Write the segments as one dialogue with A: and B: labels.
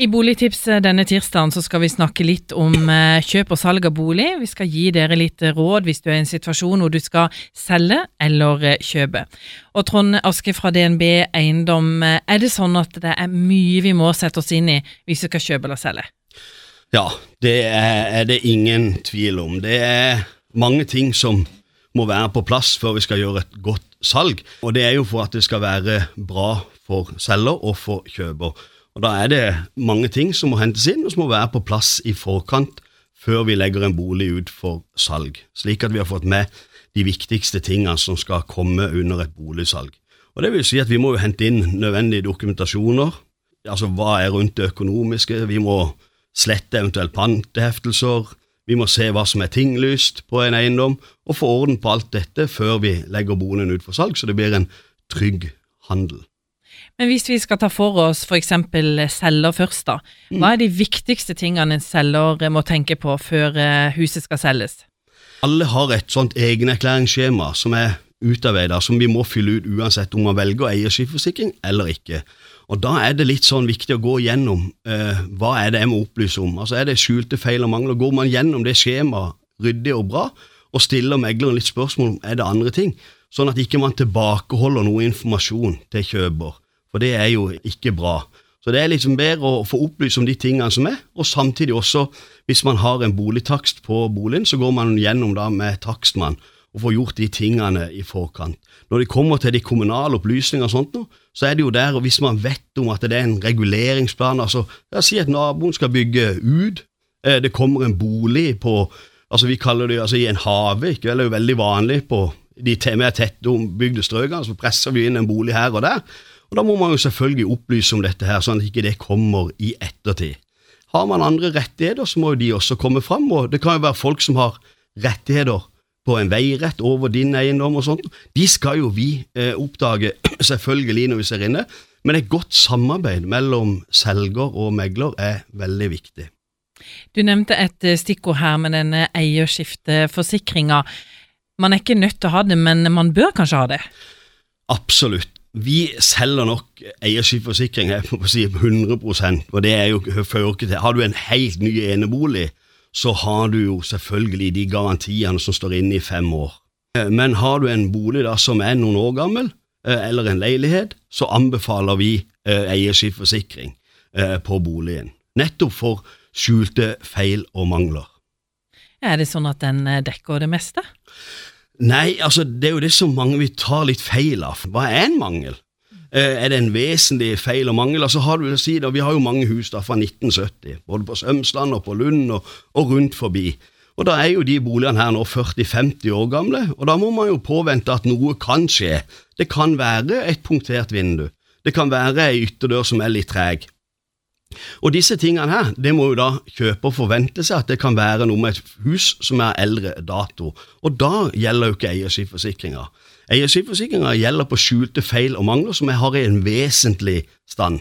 A: I Boligtipset denne tirsdagen så skal vi snakke litt om eh, kjøp og salg av bolig. Vi skal gi dere litt råd hvis du er i en situasjon hvor du skal selge eller eh, kjøpe. Og Trond Aske fra DNB Eiendom, eh, er det sånn at det er mye vi må sette oss inn i hvis vi skal kjøpe eller selge?
B: Ja, det er det ingen tvil om. Det er mange ting som må være på plass før vi skal gjøre et godt salg. Og det er jo for at det skal være bra for selger og for kjøper. Og Da er det mange ting som må hentes inn, og som må være på plass i forkant før vi legger en bolig ut for salg, slik at vi har fått med de viktigste tingene som skal komme under et boligsalg. Og Det vil si at vi må jo hente inn nødvendige dokumentasjoner. Altså hva er rundt det økonomiske? Vi må slette eventuelt panteheftelser. Vi må se hva som er tinglyst på en eiendom, og få orden på alt dette før vi legger boligen ut for salg, så det blir en trygg handel.
A: Men hvis vi skal ta for oss f.eks. selger først, da. Hva er de viktigste tingene en selger må tenke på før eh, huset skal selges?
B: Alle har et sånt egenerklæringsskjema som er utarbeidet, som vi må fylle ut uansett om man velger eierskifteforsikring eller ikke. Og Da er det litt sånn viktig å gå gjennom eh, hva er det jeg må opplyse om. Altså Er det skjulte feil og mangler? Går man gjennom det skjemaet ryddig og bra, og stiller megleren litt spørsmål om er det andre ting, sånn at ikke man tilbakeholder noe informasjon til kjøper. For det er jo ikke bra. Så det er liksom bedre å få opplyst om de tingene som er, og samtidig også, hvis man har en boligtakst på boligen, så går man gjennom da med takstmann og får gjort de tingene i forkant. Når det kommer til de kommunale opplysningene og sånt, så er det jo der, og hvis man vet om at det er en reguleringsplan, altså oss si at naboen skal bygge ut, eh, det kommer en bolig på altså Vi kaller det altså i en hage, ikke vel, det er jo veldig vanlig på de mer tettbygde strøkene, så presser vi inn en bolig her og der. Og Da må man jo selvfølgelig opplyse om dette, her, sånn at ikke det kommer i ettertid. Har man andre rettigheter, så må jo de også komme fram. og Det kan jo være folk som har rettigheter på en veirett over din eiendom og sånt. De skal jo vi eh, oppdage, selvfølgelig, når vi ser inne. Men et godt samarbeid mellom selger og megler er veldig viktig.
A: Du nevnte et eh, stikkord her med denne eierskifteforsikringa. Man er ikke nødt til å ha det, men man bør kanskje ha det?
B: Absolutt. Vi selger nok eierskifteforsikring jeg må si 100 og det er jo fører ikke til Har du en helt ny enebolig, så har du jo selvfølgelig de garantiene som står inne i fem år. Eh, men har du en bolig da som er noen år gammel, eh, eller en leilighet, så anbefaler vi eh, eierskifteforsikring på boligen. Nettopp for skjulte feil og mangler.
A: Er det sånn at den dekker det meste?
B: Nei, altså det er jo det som mange vil ta litt feil av. Hva er en mangel? Eh, er det en vesentlig feil og mangel? Altså har du å si da, Vi har jo mange hus da fra 1970, både på Sømsland og på Lund og, og rundt forbi. Og Da er jo de boligene her nå 40-50 år gamle, og da må man jo påvente at noe kan skje. Det kan være et punktert vindu. Det kan være ei ytterdør som er litt treg. Og disse tingene her, det må jo da kjøper forvente seg at det kan være noe med et hus som er eldre dato, og da gjelder jo ikke eierskifteforsikringa. Eierskifteforsikringa gjelder på skjulte feil og mangler som jeg har i en vesentlig stand.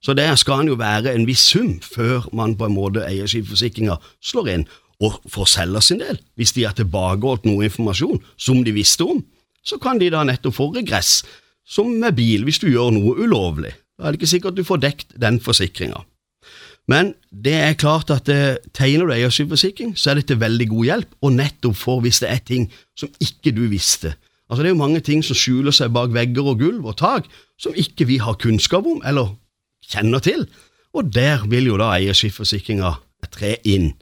B: Så der skal en jo være en viss sum før man på en måte eierskifteforsikringa slår inn. Og for selger sin del, hvis de har tilbakeholdt noe informasjon som de visste om, så kan de da nettopp få regress, som med bil hvis du gjør noe ulovlig. Da er det ikke sikkert du får dekt den forsikringa. Men det er klart at eh, tegner du eierskifteforsikring, så er det til veldig god hjelp, og nettopp for hvis det er ting som ikke du visste. Altså Det er jo mange ting som skjuler seg bak vegger og gulv og tak, som ikke vi har kunnskap om eller kjenner til, og der vil jo da eierskifteforsikringa tre inn.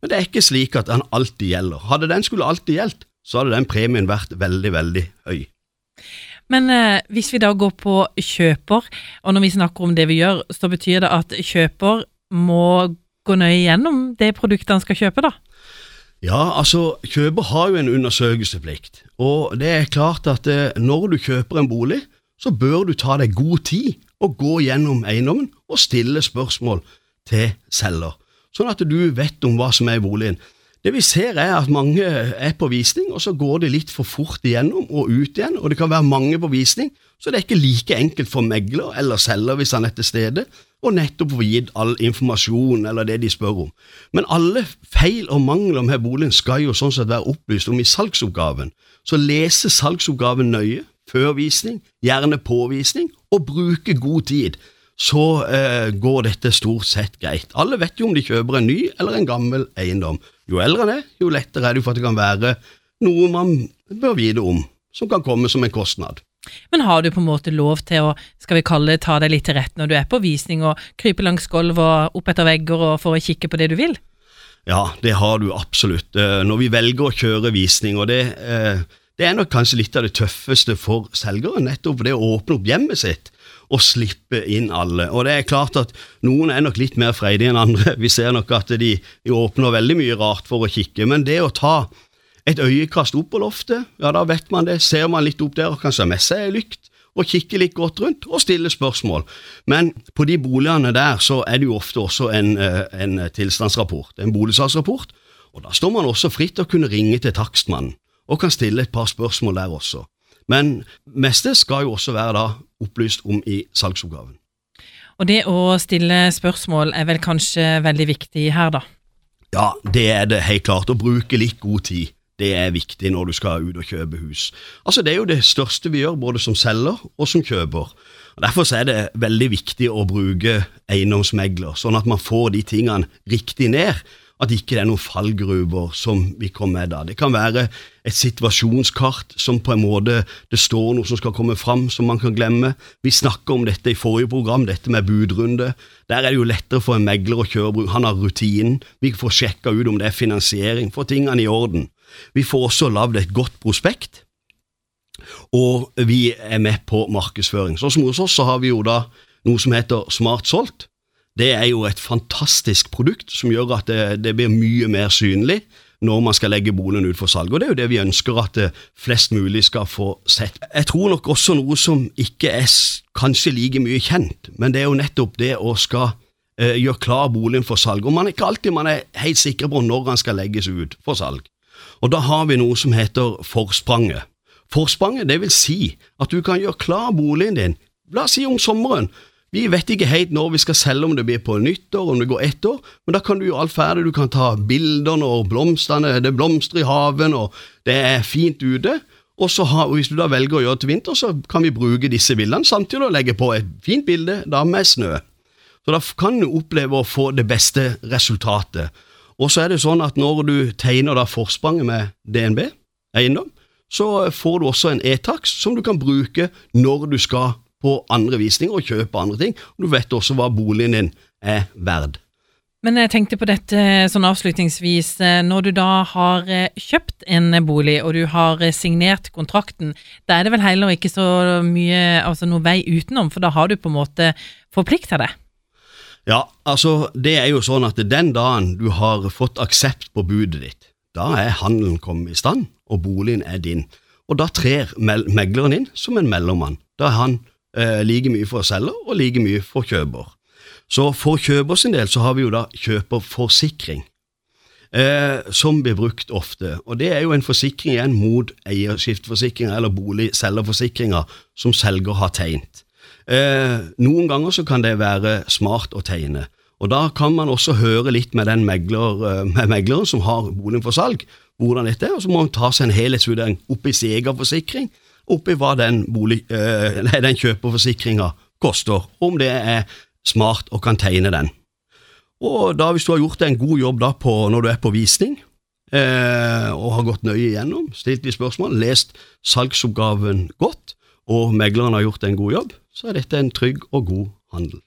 B: Men det er ikke slik at den alltid gjelder. Hadde den skulle alltid gjeldt, så hadde den premien vært veldig, veldig høy.
A: Men eh, hvis vi da går på kjøper, og når vi snakker om det vi gjør, så betyr det at kjøper må gå nøye gjennom det produktet han skal kjøpe, da?
B: Ja, altså, kjøper har jo en undersøkelsesplikt, og det er klart at eh, når du kjøper en bolig, så bør du ta deg god tid og gå gjennom eiendommen og stille spørsmål til selger, sånn at du vet om hva som er i boligen. Det vi ser er at mange er på visning, og så går det litt for fort igjennom og ut igjen, og det kan være mange på visning, så det er ikke like enkelt for megler eller selger hvis han er til stede, og nettopp få gitt all informasjon eller det de spør om. Men alle feil og mangler med boligen skal jo sånn sett være opplyst om i salgsoppgaven, så lese salgsoppgaven nøye før visning, gjerne påvisning, og bruke god tid så eh, går dette stort sett greit. Alle vet jo om de kjøper en ny eller en gammel eiendom. Jo eldre den er, jo lettere er det for at det kan være noe man bør vite om, som kan komme som en kostnad.
A: Men har du på en måte lov til å skal vi kalle det, ta deg litt til rette når du er på visning, og krype langs gulv og opp etter vegger og for å kikke på det du vil?
B: Ja, det har du absolutt. Eh, når vi velger å kjøre visning, og det, eh, det er nok kanskje litt av det tøffeste for selgeren, nettopp det å åpne opp hjemmet sitt og slippe inn alle. Og det er klart at Noen er nok litt mer freidige enn andre. Vi ser nok at de, åpner veldig mye rart for å kikke. Men det å ta et øyekast opp på loftet, ja da vet man det. Ser man litt opp der og kanskje har med seg ei lykt, og kikke litt godt rundt og stille spørsmål. Men på de boligene der så er det jo ofte også en, eh, en tilstandsrapport, en boligsalgsrapport. Og da står man også fritt til å kunne ringe til takstmannen, og kan stille et par spørsmål der også. Men meste skal jo også være da opplyst om i salgsoppgaven.
A: Og det å stille spørsmål er vel kanskje veldig viktig her, da?
B: Ja, det er det helt klart. Å bruke litt god tid. Det er viktig når du skal ut og kjøpe hus. Altså Det er jo det største vi gjør, både som selger og som kjøper. Og Derfor er det veldig viktig å bruke eiendomsmegler, sånn at man får de tingene riktig ned at ikke det er noen fallgruver som vi kommer med da. Det kan være et situasjonskart som på en måte det står noe som skal komme fram, som man kan glemme. Vi snakka om dette i forrige program, dette med budrunde. Der er det jo lettere for en megler å kjøre, han har rutinen. Vi får sjekka ut om det er finansiering, få tingene i orden. Vi får også lagd et godt prospekt, og vi er med på markedsføring. Sånn som hos oss så har vi jo da noe som heter Smart solgt det er jo et fantastisk produkt som gjør at det, det blir mye mer synlig når man skal legge boligen ut for salg. Og Det er jo det vi ønsker at eh, flest mulig skal få sett. Jeg tror nok også noe som ikke er kanskje like mye kjent, men det er jo nettopp det å skal eh, gjøre klar boligen for salg. Og man er ikke alltid man er helt sikker på når den skal legges ut for salg. Og Da har vi noe som heter forspranget. Forspranget det vil si at du kan gjøre klar boligen din, la oss si om sommeren, vi vet ikke helt når vi skal selge, om det blir på nyttår, om det går ett år, men da kan du gjøre alt ferdig. Du kan ta bildene og blomstene Det blomstrer i haven, og det er fint ute. Og så har, Hvis du da velger å gjøre det til vinter, så kan vi bruke disse bildene samtidig og legge på et fint bilde da med snø. Så Da kan du oppleve å få det beste resultatet. Og så er det sånn at når du tegner da forspranget med DNB eiendom, så får du også en e-takst som du kan bruke når du skal på andre visninger og kjøpe andre ting. Du vet også hva boligen din er verd.
A: Men jeg tenkte på dette sånn avslutningsvis. Når du da har eh, kjøpt en bolig og du har eh, signert kontrakten, da er det vel heller ikke så mye, altså noe vei utenom, for da har du på en måte forplikta deg?
B: Ja, altså det er jo sånn at den dagen du har fått aksept på budet ditt, da er handelen kommet i stand, og boligen er din. Og da trer megleren inn som en mellommann. Da er han eh, like mye for selger og like mye for kjøper. Så for kjøper sin del så har vi jo da kjøperforsikring, eh, som blir brukt ofte. Og det er jo en forsikring igjen mot eierskiftforsikringer eller boligselgerforsikringer som selger har tegnet. Eh, noen ganger så kan det være smart å tegne. Og Da kan man også høre litt med den megler, eh, med megleren som har boligen for salg, hvordan dette er, og så må man ta seg en helhetsvurdering oppi sin egen forsikring oppi hva den, bolig, øh, den kjøperforsikringa koster, om det er smart og kan tegne den. Og da Hvis du har gjort en god jobb da på, når du er på visning, øh, og har gått nøye igjennom, stilt de spørsmål, lest salgsoppgaven godt, og megleren har gjort en god jobb, så er dette en trygg og god handel.